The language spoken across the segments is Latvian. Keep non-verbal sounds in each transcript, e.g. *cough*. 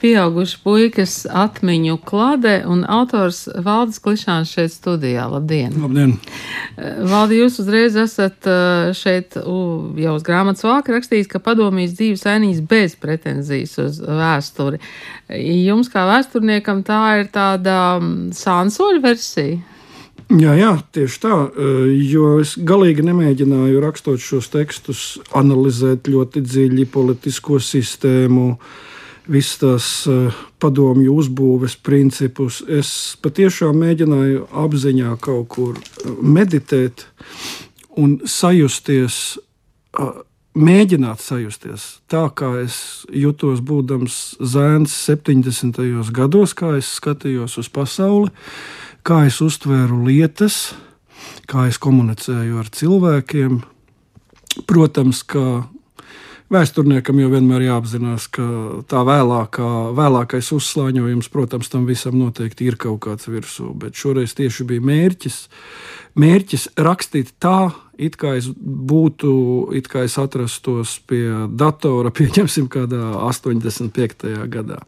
pieauguši puikas atmiņu klade un autors Valdis Klišāns šeit studijā. Labdien! Labdien! Valdi, jūs uzreiz esat šeit jau uz grāmatas vāka rakstījis, ka padomīs dzīves ainīs bez pretenzijas uz vēsturi. Jums kā vēsturniekam tā ir tāda sānsoļa versija? Jā, jā, tieši tā. Jo es galīgi nemēģināju rakstot šos tekstus, analizēt ļoti dziļi politisko sistēmu, visas tās padomju uzbūves principus. Es patiešām mēģināju apziņā kaut kur meditēt un sajusties, mēģināt sajusties tā, kā es jutos būdams zēns 70. gados, kā es skatījos uz pasauli kā es uztvēru lietas, kā es komunicēju ar cilvēkiem. Protams, ka vēsturniekam jau vienmēr jāapzinās, ka tā vēlākā, vēlākais uzslāņojums, protams, tam visam noteikti ir kaut kāds virsū, bet šoreiz tieši bija mērķis, mērķis rakstīt tā, it kā es būtu, it kā es atrastos pie datora, *laughs* pieņemsim, kādā 85. gadā.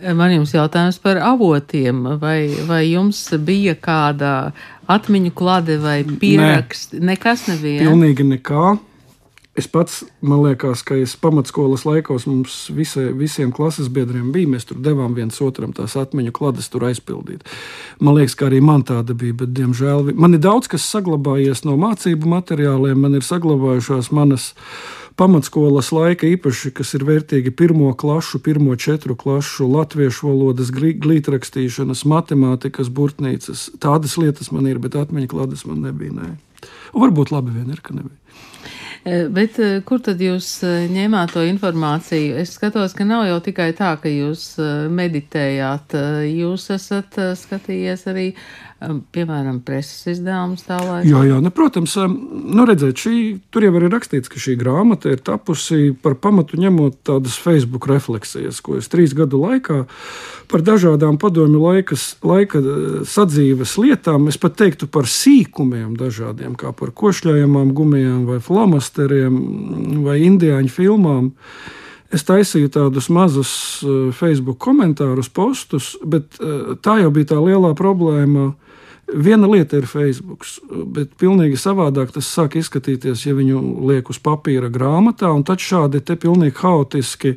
Man jums jautājums par avotiem. Vai, vai jums bija kāda atmiņu klade vai pieraksts? Ne. Nekas nebija. Pilnīgi nekā. Es pats, man liekas, ka es pamatskolas laikos mums visai, visiem klases biedriem bija. Mēs tur devām viens otram tās atmiņu klades tur aizpildīt. Man liekas, ka arī man tāda bija, bet, diemžēl, man ir daudz kas saglabājies no mācību materiāliem. Man ir saglabājušās manas pamatskolas laika īpaši, kas ir vērtīgi pirmo klašu, pirmo četru klašu, latviešu valodas, glītrakstīšanas, matemātikas, burtnīcas. Tādas lietas man ir, bet atmiņu klādes man nebija. Nē. Un varbūt labi vien ir, ka nebija. E, bet e, kur tad jūs e, ņēmāt to informāciju? Es skatos, ka nav jau tikai tā, ka jūs meditējāt. Jūs esat skatījies arī piemēram, preses izdevums tālāk? Jā, jā ne, protams, nu, redzēt, šī, tur jau ir rakstīts, ka šī grāmata ir tapusi par pamatu ņemot tādas Facebook refleksijas, ko es trīs gadu laikā par dažādām padomju laikas, laika sadzīves lietām, es pat teiktu par sīkumiem dažādiem, kā par košļājamām gumijām vai flomasteriem vai indiāņu filmām. Es taisīju tādus mazus Facebook komentārus, postus, bet tā jau bija tā lielā problēma Viena lieta ir Facebook, bet pilnīgi savādāk tas sāk izskatīties, ja viņu liek uz papīra grāmatā, un tad šādi te pilnīgi haotiski.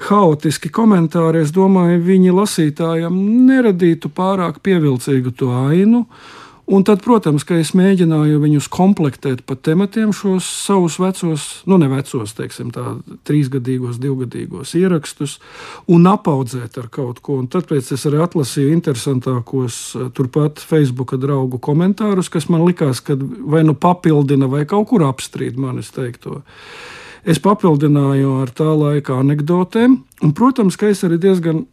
Haotiski komentāri, es domāju, viņi lasītājam neradītu pārāk pievilcīgu to ainu. Uh, Un tad, protams, ka es mēģināju viņus komplektēt pa tematiem, šos savus vecos, nu, ne vecos, teiksim, tā, trīsgadīgos, divgadīgos ierakstus, un apaudzēt ar kaut ko. Un tāpēc es arī atlasīju interesantākos eh, turpat Facebook draugu komentārus, kas man likās, ka vai nu papildina, vai kaut kur apstrīd manis teikto. Es papildināju ar tā laika anekdotēm, un, protams, ka es arī diezgan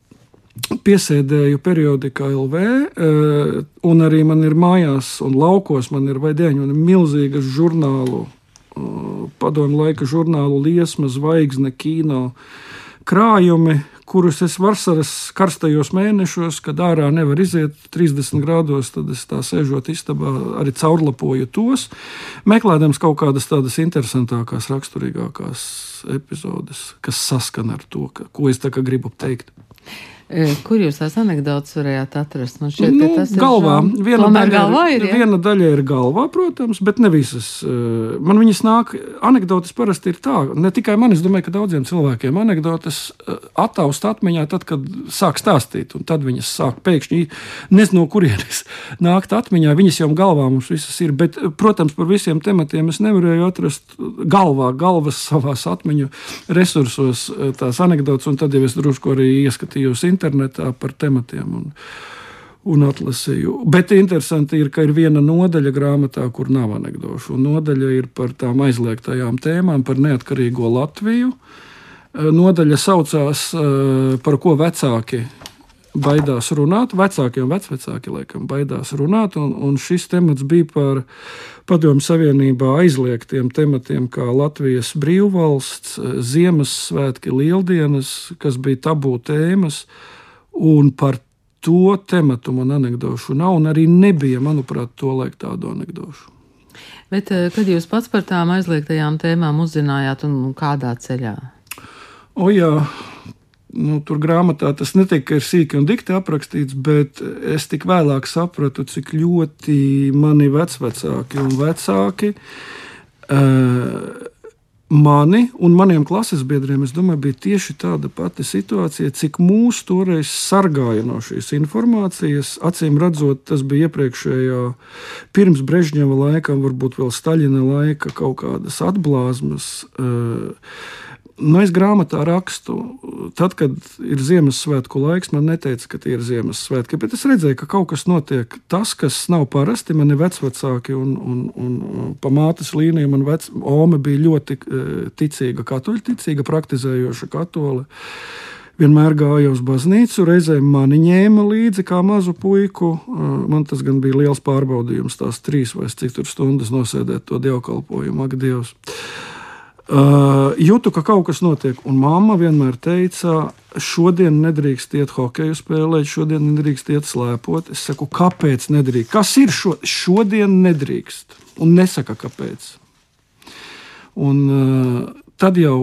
piesēdēju periodikā LV, eh, un arī man ir mājās un laukos, man ir vaidieņi, man ir milzīgas žurnālu, eh, padomu laika žurnālu liesma, zvaigzne, kino krājumi, kurus es vasaras karstajos mēnešos, kad ārā nevar iziet 30 grādos, tad es tā sēžot istabā, arī caurlapoju tos, meklējams kaut kādas tādas interesantākās, raksturīgākās epizodes, kas saskan ar to, ka, ko es tā kā gribu teikt. Kur jūs tās anekdotas varējāt atrast? Man šķiet, nu, tas ir galvā. Viena daļa, galvā ir, ja? viena daļa ir galvā, protams, bet ne visas. Man viņas nāk, anekdotas parasti ir tā, ne tikai man, es domāju, ka daudziem cilvēkiem anekdotas attaust atmiņā tad, kad sāk stāstīt, un tad viņas sāk pēkšņi, nezinu, no kurienes *laughs* nākt atmiņā. Viņas jau galvā mums visas ir, bet, protams, par visiem tematiem es nevarēju atrast galvā, galvas savās atmiņu resursos tās anekdotas, un tad jau es drusku arī ieskatījos internetā par tematiem. Un, un atlasīju. Bet interesanti ir, ka ir viena nodaļa grāmatā, kur nav anekdošu. Nodaļa ir par tām aizliegtajām tēmām, par neatkarīgo Latviju. Nodaļa saucās Par ko vecāki baidās runāt. Vecāki un vecvecāki laikam baidās runāt. Un, un šis temats bija par Padomju Savienībā aizliegtiem tematiem, kā Latvijas brīvvalsts, Ziemassvētki, Lieldienas, kas bija tabū tēmas. Un par to tematu man anekdošu nav, un arī nebija, manuprāt, to laiku tādu anekdošu. Bet eh, kad jūs pats par tām aizliegtajām tēmām uzzinājāt un kādā ceļā? O jā, nu, tur grāmatā tas netiek sīki un dikti aprakstīts, bet es tik vēlāk sapratu, cik ļoti mani vecvecāki un vecāki. Uh, mani un maniem klases biedriem, es domāju, bija tieši tāda pati situācija, cik mūs toreiz sargāja no šīs informācijas. Acīm redzot, tas bija iepriekšējā, pirms Brežņeva laikam, varbūt vēl Staļina laika kaut kādas atblāzmas. Uh, Nu, es grāmatā rakstu, tad, kad ir Ziemassvētku laiks, man neteica, ka tie ir Ziemassvētki, bet es redzēju, ka kaut kas notiek. Tas, kas nav parasti, man ir vecvecāki, un, un, un pa mātes līniju man vec, Ome bija ļoti e, ticīga, katoļticīga, praktizējoša katole. Vienmēr gāja uz baznīcu, reizēm mani ņēma līdzi kā mazu puiku. E, man tas gan bija liels pārbaudījums, tās trīs vai cik stundas nosēdēt to dievkalpojumu, ak, Dievs! Uh, jūtu, ka kaut kas notiek, un mamma vienmēr teica, šodien nedrīkst iet hokeju spēlēt, šodien nedrīkst iet slēpot. Es saku, kāpēc nedrīkst? Kas ir šo, šodien nedrīkst? Un nesaka, kāpēc. Un uh, tad jau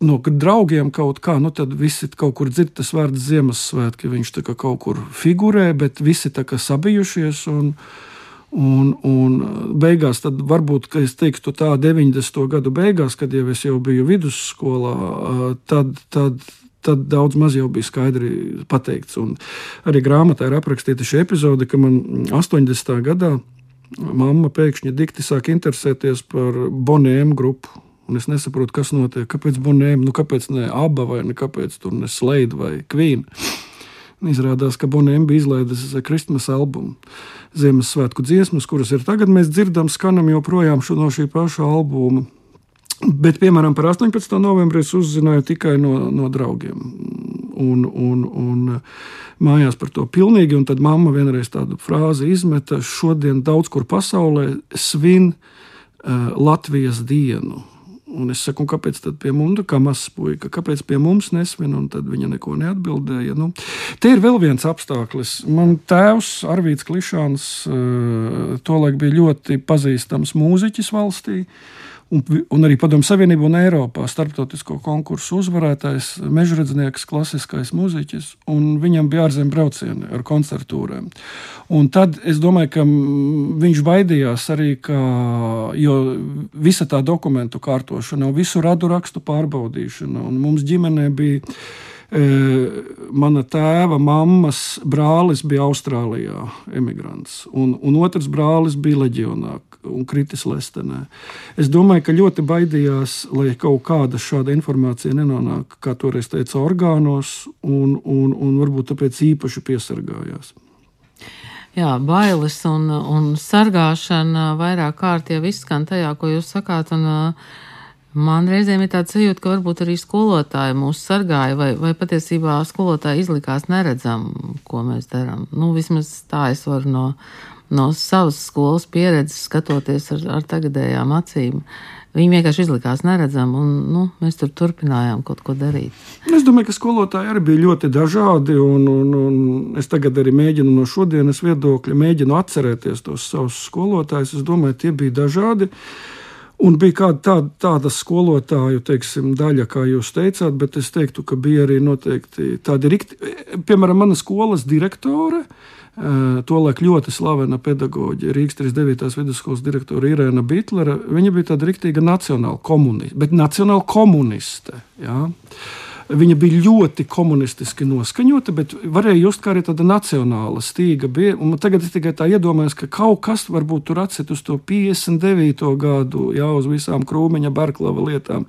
no draugiem kaut kā, nu tad visi kaut kur dzird tas vārds Ziemassvētki, viņš tā kā kaut kur figurē, bet visi tā kā sabijušies. Un, uh, Un, un beigās, tad varbūt es teiktu, tā 90. gadu beigās, kad jau es jau biju vidusskolā, tad, tad, tad daudz maz jau bija skaidri pateikts. Un arī grāmatā ir aprakstīta šī epizode, ka man 80. gadā mamma pēkšņi dikti sāk interesēties par Bonēm grupu. Un es nesaprotu, kas notiek. Kāpēc Bonēm, nu kāpēc ne Abba vai ne kāpēc tur ne Slade vai Queen? Izrādās, ka Bonēm bija izlaidis Kristmas albumu. Ziemassvētku dziesmas, kuras ir tagad mēs dzirdam, skanam joprojām no šī paša albuma. Bet, piemēram, par 18. novembrī es uzzināju tikai no, no draugiem. Un, un, un mājās par to pilnīgi. Un tad mamma vienreiz tādu frāzi izmeta: Šodien daudz kur pasaulē svin uh, Latvijas dienu. Un es saku, kāpēc tad pie mums, kā mazs puika, kāpēc pie mums nesvin, un tad viņa neko neatbildēja. Nu, te ir vēl viens apstākļus. Man tēvs, Arvīts Klišāns, eh, tolaik bija ļoti pazīstams mūziķis valstī un, un arī Padomu Savienību un Eiropā starptautisko konkursu uzvarētājs, mežradznieks, klasiskais mūziķis, un viņam bija ārzemju braucieni ar koncertūrēm. Un tad es domāju, ka viņš baidījās arī, ka visa tā dokumentu kārtošana, visu radu rakstu pārbaudīšana, un mums ģimenē bija mana tēva mammas brālis bija Austrālijā, emigrants, un, un otrs brālis bija leģionā un kritis Lestenē. Es domāju, ka ļoti baidījās, lai kaut kāda šāda informācija nenonāk, kā toreiz teica, orgānos, un, un, un varbūt tāpēc īpaši piesargājās. Jā, bailes un, un sargāšana vairāk kārt jau izskan tajā, ko jūs sakāt. Un, uh, Man reizēm ir tāds sajūta, ka varbūt arī skolotāji mūs sargāja, vai, vai patiesībā skolotāji izlikās neredzam, ko mēs darām. Nu, vismaz tā es varu no, no savas skolas pieredzes skatoties ar, ar tagadējām acīm. Viņi vienkārši izlikās neredzami, un nu, mēs tur turpinājām kaut ko darīt. Es domāju, ka skolotāji arī bija ļoti dažādi. Un, un, un es tagad arī mēģinu no šodienas viedokļa, mēģinu atcerēties tos savus skolotājus. Es domāju, tie bija dažādi. Uh, Un bija kāda tāda, tāda skolotāju teiksim, daļa, kā jūs teicāt, bet es teiktu, ka bija arī noteikti tādi rikti. Piemēram, mana skolas direktore, eh, tolaik ļoti slavena pedagoģe, Rīgas 39. vidusskolas direktore Irēna Bitlere. Viņa bija tāda riktīga nacionāla komuniste, bet nacionāla komuniste. Jā. Viņa bija ļoti komunistiski noskaņota, bet varēja just kā arī tāda nacionāla stīga. Bija, tagad es tikai tā iedomājos, ka kaut kas varbūt tur atcīt uz to 59. gadu, jau uz visām krūmiņa, Barklava lietām.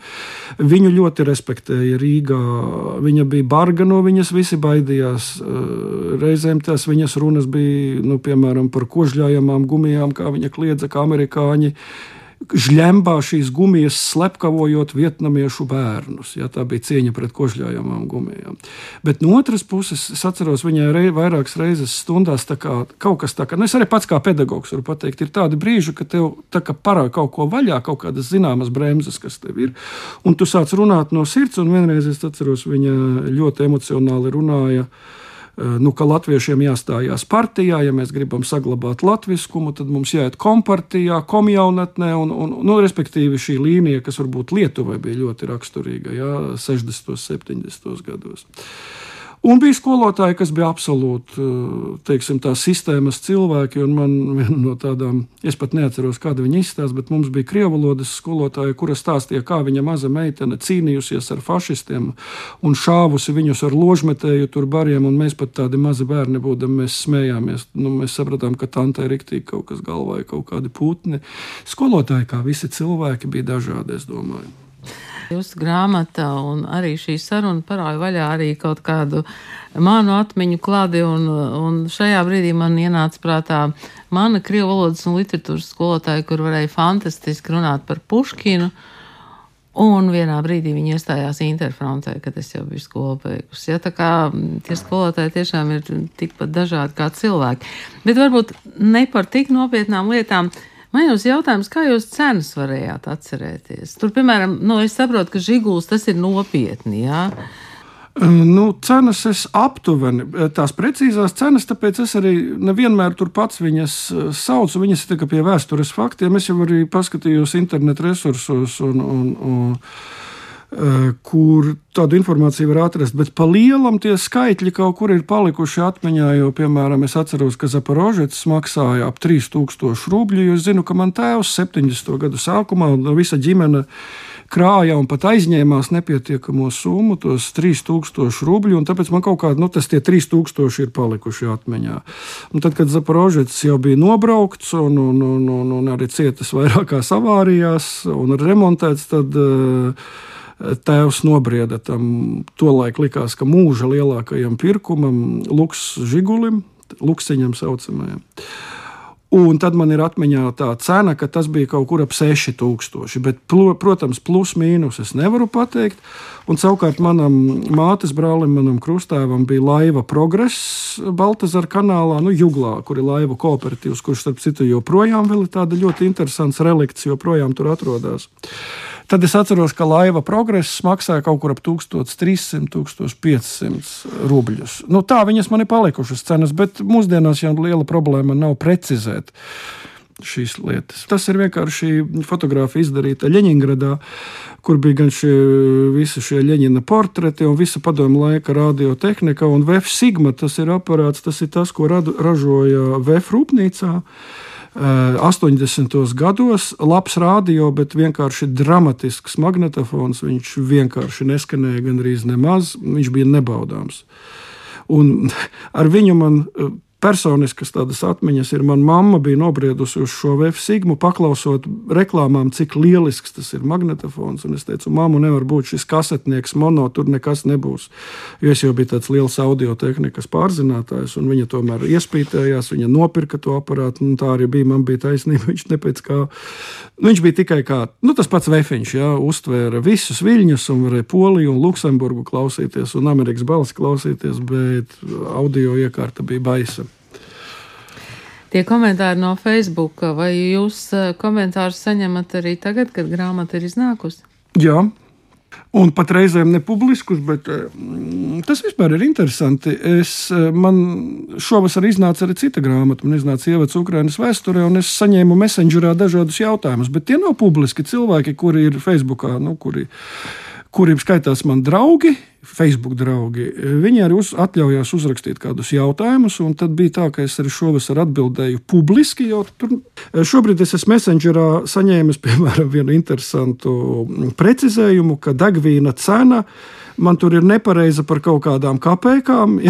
Viņu ļoti respektēja Rīgā. Viņa bija barga no viņas, visi baidījās. Reizēm tās viņas runas bija, nu, piemēram, par kožļājamām gumijām, kā viņa kliedza, kā amerikāņi žļembā šīs gumijas slepkavojot vietnamiešu bērnus. Ja, tā bija cieņa pret kožļājamām gumijām. Bet no otras puses, es atceros viņai rei, vairākas reizes stundās kā, kaut kas tāds, nu es arī pats kā pedagogs varu pateikt, ir tādi brīži, kad tev kā parāda kaut ko vaļā, kaut kādas zināmas bremzes, kas tev ir, un tu sāc runāt no sirds, un vienreiz es atceros, viņa ļoti emocionāli runāja nu, ka latviešiem jāstājās partijā, ja mēs gribam saglabāt latviskumu, tad mums jāiet kompartijā, komjaunatnē, un, un nu, respektīvi šī līnija, kas varbūt Lietuvai bija ļoti raksturīga, jā, 60. un 70. gados. Un bija skolotāji, kas bija absolūti eh, teiksim, sistēmas cilvēki. Man *laughs* viena no tādām, es pat neatceros, kāda viņa izstāsta, bet mums bija krievu valodas skolotāja, kura stāstīja, kā viņa maza meitene cīnījusies ar fašistiem un šāvusi viņus ar ložmetēju tur bariem. Mēs pat tādi mazi bērni būdami, mēs smējāmies. Nu, mēs sapratām, ka tantei riktīgi kaut kas galvā ir kaut kādi putni. Skolotāji, kā visi cilvēki, bija dažādi, es domāju. Jūsu grāmata un arī šī saruna parāda vaļā arī kaut kādu manu atmiņu klādi, un, un šajā brīdī man ienāca prātā mana krievu valodas un literatūras skolotāja, kur varēja fantastiski runāt par Puškinu. Un vienā brīdī viņi iestājās interfrontē, kad es jau biju skolu beigusi. Ja, tā kā tie skolotāji tiešām ir tikpat dažādi kā cilvēki. Bet varbūt ne par tik nopietnām lietām. Uh, Man jūs jautājums, kā jūs cenas varējāt atcerēties? Tur, piemēram, nu, es saprotu, ka žiguls tas ir nopietni. Jā? Nu, cenas es aptuveni, tās precīzās cenas, tāpēc es arī nevienmēr tur pats viņas saucu. Viņas ir pie vēstures faktiem. Es jau arī paskatījos internetu resursos un, un, un Eh, kur tādu informāciju var atrast. Bet pa lielam tie skaitļi kaut kur ir palikuši atmiņā. Jo, piemēram, es atceros, ka Zaporožets maksāja ap 3000 rubļu. Es zinu, ka man tēvs 70. gadu sākumā visa ģimene krāja un pat aizņēmās nepietiekamo summu, tos 3000 rubļu. Tāpēc man kaut kādi nu, tas 3000 ir palikuši atmiņā. Un tad, kad Zaporožets jau bija nobraukts un, un, un, un, un arī cietis vairākās avārijās un remontēts, tad uh, tēvs nobrieda tam tolaik likās, ka mūža lielākajam pirkumam, Luks Žigulim, Luksiņam saucamajam. Un tad man ir atmiņā tā cena, ka tas bija kaut kur ap 6000. Bet, protams, plus mīnus es nevaru pateikt. Un savukārt manam mātes brālim, manam krustēvam, bija laiva progress Baltazara kanālā, nu, Juglā, kur ir laiva kooperatīvs, kurš, starp citu, joprojām ir tāda ļoti interesants relikts, joprojām tur atrodas. Tad es atceros, ka laiva progress maksāja kaut kur ap 1300, 1500 rubļus. Nu, tā viņas man ir palikušas cenas, bet mūsdienās jau liela problēma nav precizēt šīs lietas. Tas ir vienkārši fotografija izdarīta Leņņģeradā, kur bija gan šie, visi šie Leņķina portreti un visa padomu laika radiotehnika. Un VF Sigma tas ir aparāts, tas ir tas, ko radu, ražoja VF rūpnīcā. 80. Eh, gados labs rādio, bet vienkārši dramatisks magnetofons. Viņš vienkārši neskanēja gandrīz nemaz. Viņš bija nebaudāms. Un *laughs* ar viņu man eh, personiskas tādas atmiņas ir. Mana mamma bija nobriedusi uz šo VF sigmu, paklausot reklāmām, cik lielisks tas ir magnetofons. Un es teicu, mamma, nevar būt šis kasetnieks, mono, tur nekas nebūs. Jo es jau biju tāds liels audio tehnikas pārzinātājs, un viņa tomēr iespītējās, viņa nopirka to aparātu. Tā arī bija, man bija taisnība. *laughs* Viņš, kā, nu, viņš bija tikai kā nu, tas pats vefiņš, jā, uztvēra visus viļņus un varēja Poliju un Luksemburgu klausīties un Amerikas balsi klausīties, bet audio iekārta bija baisa. Tie komentāri no Facebook, vai jūs eh, komentārus saņemat arī tagad, kad grāmata ir iznākusi? Jā, Un pat reizēm nepubliskus, bet eh, tas vispār ir interesanti. Es, eh, man šovasar iznāca arī cita grāmata, man iznāca ievads Ukraiņas vēsturē, un es saņēmu messengerā dažādus jautājumus, bet tie nav publiski cilvēki, kuri ir Facebookā, nu, kuri, kuriem skaitās man draugi, Facebook draugi, viņi arī uz, atļaujās uzrakstīt kādus jautājumus. Tad bija tā, ka es arī šovasar atbildēju publiski. Tur, šobrīd es esmu Messengerā saņēmis *laughs* piemēram vienu interesantu precizējumu, ka degvīna cena man tur ir nepareiza par kaut kādām kapekām. *laughs*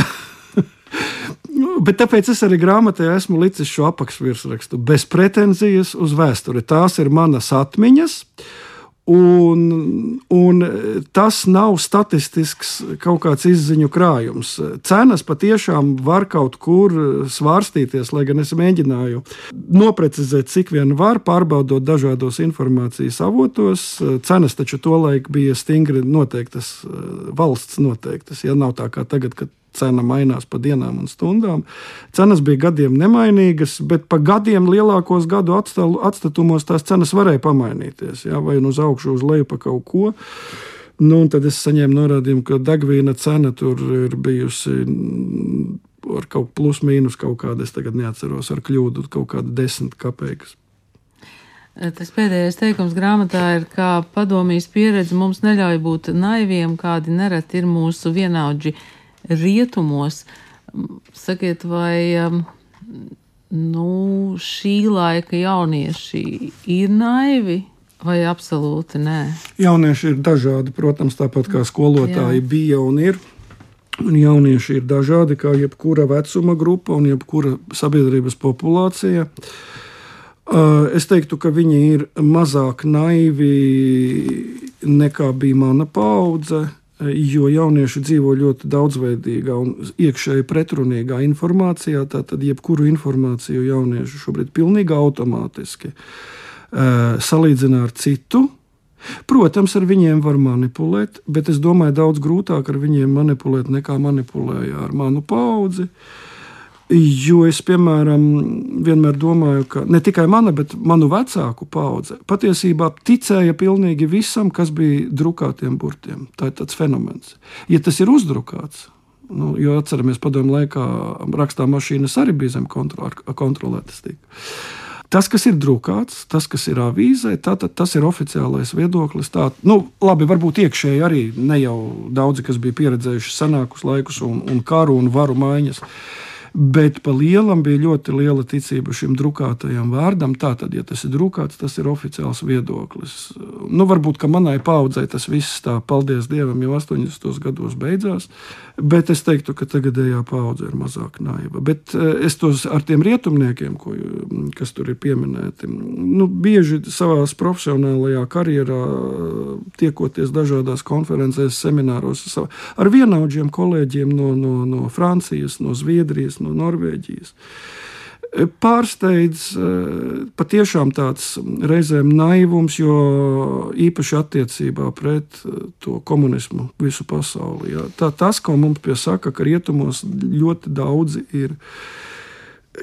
Ja? Bet tāpēc es arī grāmatā esmu licis šo apakšvirsrakstu bez pretenzijas uz vēsturi. Tās ir manas atmiņas. Uh, Un, un tas nav statistisks kaut kāds izziņu krājums. Cenas patiešām var kaut kur svārstīties, lai gan es mēģināju noprecizēt, cik vien var, pārbaudot dažādos informācijas avotos. Cenas taču tolaik bija stingri noteiktas, valsts noteiktas. Ja nav tā kā tagad, kad cena mainās pa dienām un stundām. Cenas bija gadiem nemainīgas, bet pa gadiem lielākos gadu atstatumos tās cenas varēja pamainīties. Jā, vai nu uz augšu, uz leju pa kaut ko. Nu, tad es saņēmu norādījumu, ka degvīna cena tur ir bijusi ar kaut plus mīnus kaut kādu, es tagad neatceros, ar kļūdu kaut kādu desmit kapeikas. Tas pēdējais teikums grāmatā ir, ka padomjas pieredze mums neļauj būt naiviem, kādi nereti ir mūsu vienaudži rietumos. Sakiet, vai um, nu, šī laika jaunieši ir naivi? Vai absolūti nē? Jaunieši ir dažādi, protams, tāpat kā skolotāji Jā. bija un ir. Un jaunieši ir dažādi, kā jebkura vecuma grupa un jebkura sabiedrības populācija. Es teiktu, ka viņi ir mazāk naivi nekā bija mana paudze, jo jaunieši dzīvo ļoti daudzveidīgā un iekšēji pretrunīgā informācijā. Tātad, jebkuru informāciju jaunieši šobrīd pilnīgi automātiski salīdzina ar citu Protams, ar viņiem var manipulēt, bet es domāju, daudz grūtāk ar viņiem manipulēt nekā manipulēja ar manu paudzi. Jo es, piemēram, vienmēr domāju, ka ne tikai mana, bet manu vecāku paudze patiesībā ticēja pilnīgi visam, kas bija drukātiem burtiem. Tā ir tāds fenomens. Ja tas ir uzdrukāts, nu, jo atceramies, padomju laikā rakstā mašīnas arī bija zem kontrolētas. Tika. Tas, kas ir drukāts, tas, kas ir avīzē, tātad tas ir oficiālais viedoklis. Tā, nu, labi, varbūt iekšēji arī ne jau daudzi, kas bija pieredzējuši senākus laikus un, un karu un varu maiņas. Uh, Bet pa lielam bija ļoti liela ticība šim drukātajam vārdam. Tātad, ja tas ir drukāts, tas ir oficiāls viedoklis. Nu, varbūt manai paudzei tas viss tā, paldies Dievam, jau 80. gados beidzās. Bet es teiktu, ka tagadējā paudze ir mazāk naiva. Bet eh, es tos ar tiem rietumniekiem, ko, kas tur ir pieminēti, nu, bieži savā profesionālajā karjerā tiekoties dažādās konferencēs, semināros ar vienaudžiem kolēģiem no, no, no Francijas, no Zviedrijas no Norvēģijas. E, pārsteidz e, patiešām tāds reizēm naivums, jo īpaši attiecībā pret e, to komunismu visu pasauli. Jā. Tā, tas, ko mums piesaka, ka rietumos ļoti daudzi ir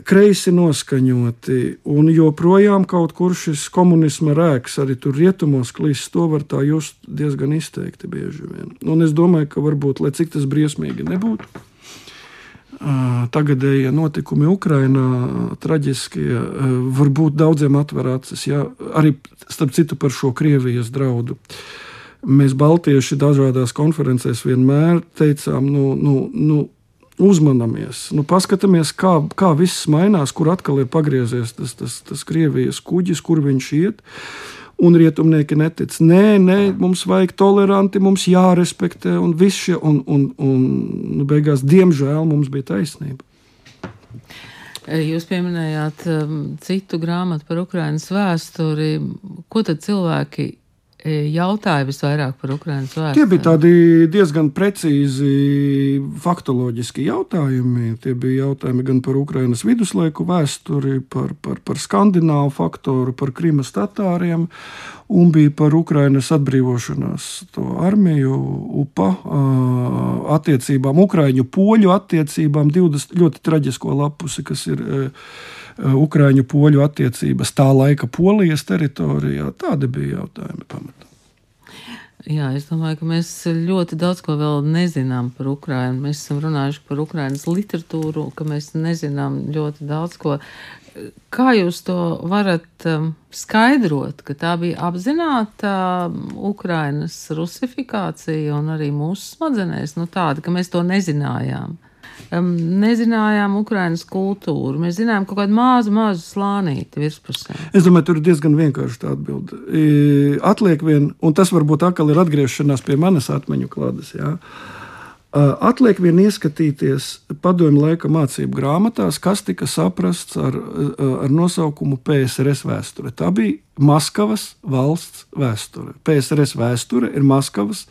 kreisi noskaņoti, un joprojām kaut kur šis komunisma rēks arī tur rietumos klīst, to var tā just diezgan izteikti bieži vien. Un es domāju, ka varbūt, lai cik tas briesmīgi nebūtu, tagadējie notikumi Ukrajinā, traģiskie, varbūt daudziem atver acis. Ja? Arī starp citu par šo Krievijas draudu. Mēs, Baltieši, dažādās konferencēs vienmēr teicām, nu, nu, nu, uzmanamies, nu, paskatāmies, kā, kā viss mainās, kur atkal ir pagriezies tas, tas, tas Krievijas kuģis, kur viņš iet. Un rietumnieki netic. Nē, nē, mums vajag toleranti, mums jārespektē, un viss šie, un, un, un nu, beigās, diemžēl, mums bija taisnība. Jūs pieminējāt um, citu grāmatu par Ukraiņas vēsturi. Ko tad cilvēki jautāja visvairāk par Ukraiņas vēsturi? Tie bija tādi diezgan precīzi faktoloģiski jautājumi. Tie bija jautājumi gan par Ukraiņas viduslaiku vēsturi, par, par, par skandināvu faktoru, par Krimas tatāriem, un bija par Ukraiņas atbrīvošanās armiju, UPA attiecībām, Ukraiņu poļu attiecībām, 20 ļoti traģisko lapusi, kas ir Ukrāņu poļu attiecības tā laika polijas teritorijā. Tādi bija jautājumi pamatā. Jā, es domāju, ka mēs ļoti daudz ko vēl nezinām par Ukrajinu. Mēs esam runājuši par Ukraiņas literatūru, ka mēs nezinām ļoti daudz ko. Kā jūs to varat um, skaidrot, ka tā bija apzināta um, Ukraiņas rusifikācija un arī mūsu smadzenēs, nu tāda, ka mēs to nezinājām? um, nezinājām Ukraiņas kultūru. Mēs zinājām kaut kādu mazu, mazu slānīti virspusē. Es domāju, tur ir diezgan vienkārši tā atbilde. Atliek vien, un tas varbūt atkal ir atgriešanās pie manas atmiņu klādes. Jā. Atliek vien ieskatīties padomju laika mācību grāmatās, kas tika saprasts ar, ar nosaukumu PSRS vēsture. Tā bija Maskavas valsts vēsture. PSRS vēsture ir Maskavas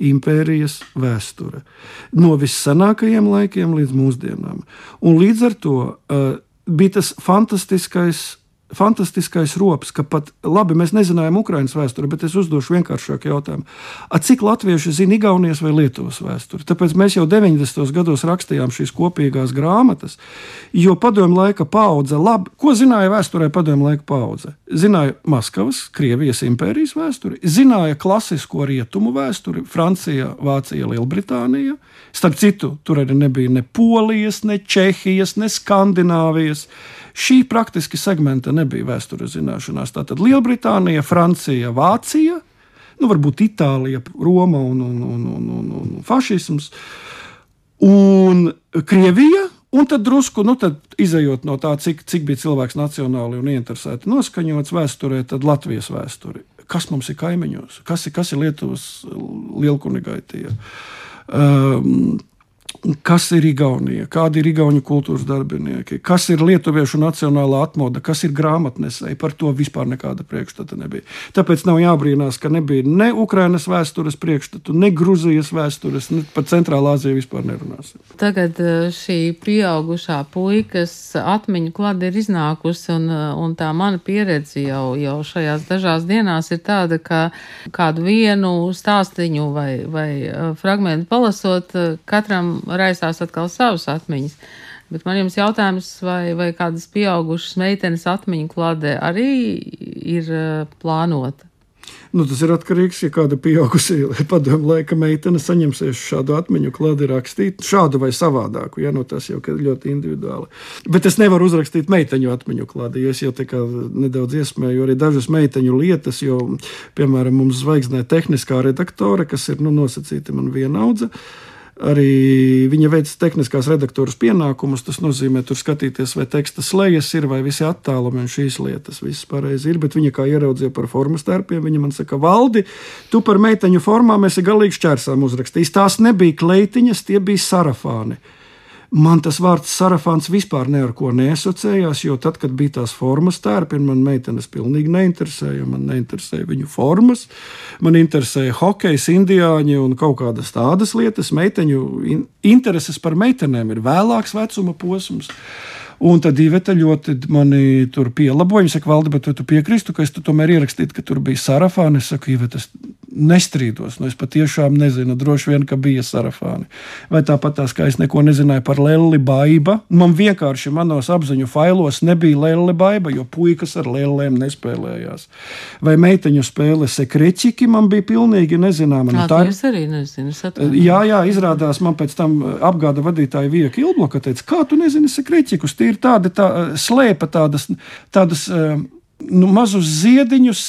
impērijas vēsture. No vissenākajiem laikiem līdz mūsdienām. Un līdz ar to bija tas fantastiskais fantastiskais rops, ka pat labi mēs nezinājām Ukraiņas vēsturi, bet es uzdošu vienkāršāku jautājumu. A cik latvieši zina Igaunijas vai Lietuvas vēsturi? Tāpēc mēs jau 90. gados rakstījām šīs kopīgās grāmatas, jo padomju laika paudze, labi, ko zināja vēsturē padomju laika paudze? Zināja Maskavas, Krievijas impērijas vēsturi, zināja klasisko rietumu vēsturi, Francija, Vācija, Lielbritānija. Starp citu, tur arī nebija ne Polijas, ne Čehijas, ne Skandināvijas. Šī praktiski segmenta nebija vēstures zināšanās. Tātad Lielbritānija, Francija, Vācija, nu, varbūt Itālija, Roma un, un, un, un, un, un fašisms, un Krievija. Un tad drusku, nu, tad izējot no tā, cik, cik bija cilvēks nacionāli un ieinteresēti noskaņots vēsturē, tad Latvijas vēsture. Kas mums ir kaimiņos? Kas ir, kas ir Lietuvas lielkunigaitie? Um, Kas ir Igaunija, kādi ir Igaunijas kultūras darbinieki, kas ir lietuviešu nacionālā atmoda, kas ir grāmatnesēji. Par to vispār nekāda priekšstata nebija. Tāpēc nav jābrīnās, ka nebija ne Ukrainas vēstures priekšstatu, ne Grūzijas vēstures, ne par Centrālā Aziju vispār nerunāsim. Tagad eh, šī pieaugušā puikas atmiņu klāte ir iznākusi, un, eh, un tā mana pieredze jau, jau šajās dažās dienās ir tāda, ka kādu vienu stāstiņu vai, vai eh, fragmentu palasot, katram raisās atkal savas atmiņas. Bet man jums jautājums, vai, vai kādas pieaugušas meitenes atmiņu klāde arī ir uh, plānota? Nu, tas ir atkarīgs no ja kāda pieaugušā padomu laika meitene saņemsies šādu atmiņu klādi rakstīt, šādu vai savādāku. Ja, nu, tas jau ir ļoti individuāli. Bet es nevaru uzrakstīt meiteņu atmiņu klādi, jo es jau nedaudz iesmēju arī dažas meiteņu lietas, jo, piemēram, mums zvaigznē tehniskā redaktore, kas ir nu, nosacīta man vienaudze arī viņa veids tehniskās redaktoras pienākumus. Tas nozīmē, tur skatīties, vai teksta slēgas ir, vai visi attālumi un šīs lietas. Viss pareizi ir, bet viņa kā ieraudzīja par formas tērpiem, viņa man saka, valdi, tu par meiteņu formām esi galīgi šķērsām uzrakstījis. Tās nebija kleitiņas, tie bija sarafāni. Man tas vārds sarafāns vispār ne ar ko neasociējās, jo tad, kad bija tās formas tērpi, man meitenes pilnīgi neinteresēja. Man neinteresēja viņu formas, man interesēja hokejs, indiāņi un kaut kādas tādas lietas. Meiteņu intereses par meitenēm ir vēlāks vecuma posms. Un tad Iveta ļoti mani tur pielaboja. Viņa saka, Valdi, bet tu piekrīstu, ka es tu tomēr ierakstīju, ka tur bija sarafāni. Es saku, Iveta, es nestrīdos. Nu, es patiešām nezinu, droši vien, ka bija sarafāni. Vai tāpat tās, kā es neko nezināju par Lelli Baiba. Man vienkārši manos apziņu failos nebija Lelli Baiba, jo puikas ar lēlēm nespēlējās. Vai meiteņu spēle sekreķiki man bija pilnīgi nezināma. Nu, tā es arī nezinu. Jā, jā, izrādās man pēc tam apgāda vadītāja Vieka Ilbloka teica, kā tu nezini sekreķikus, tie ir tādi tā, slēpa tādas, tādas nu, mazus ziediņus,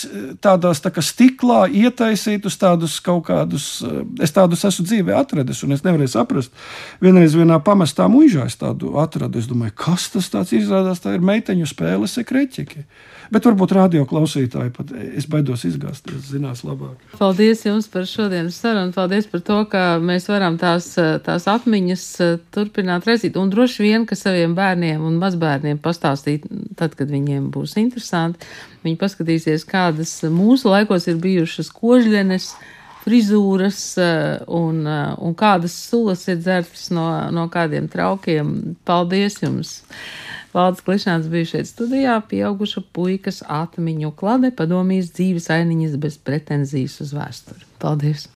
tādās tā kā stiklā ietaisītus, tādus kaut kādus. Eh, es tādus esmu dzīvē atradis, un es nevarēju saprast. Vienreiz vienā pamestā mūžā es tādu atradu. Es domāju, kas tas tāds izrādās, tā ir meiteņu spēle sekreķiki. Bet varbūt radio klausītāji pat es baidos izgāzties, zinās labāk. Paldies jums par šodienas sarunu. Paldies par to, ka mēs varam tās, tās atmiņas eh, turpināt redzēt. Un droši vien, ka saviem bērniem un mazbērniem pastāstīt, tad, kad viņiem būs interesanti, viņi paskatīsies, kādas mūsu laikos ir bijušas kožļenes frizūras eh, un, eh, un kādas sulas ir dzertas no, no kādiem traukiem. Paldies jums! Valdes Klišāns bija šeit studijā, pieauguša puikas atmiņu klade, padomīs dzīves ainiņas bez pretenzijas uz vēsturi. Paldies!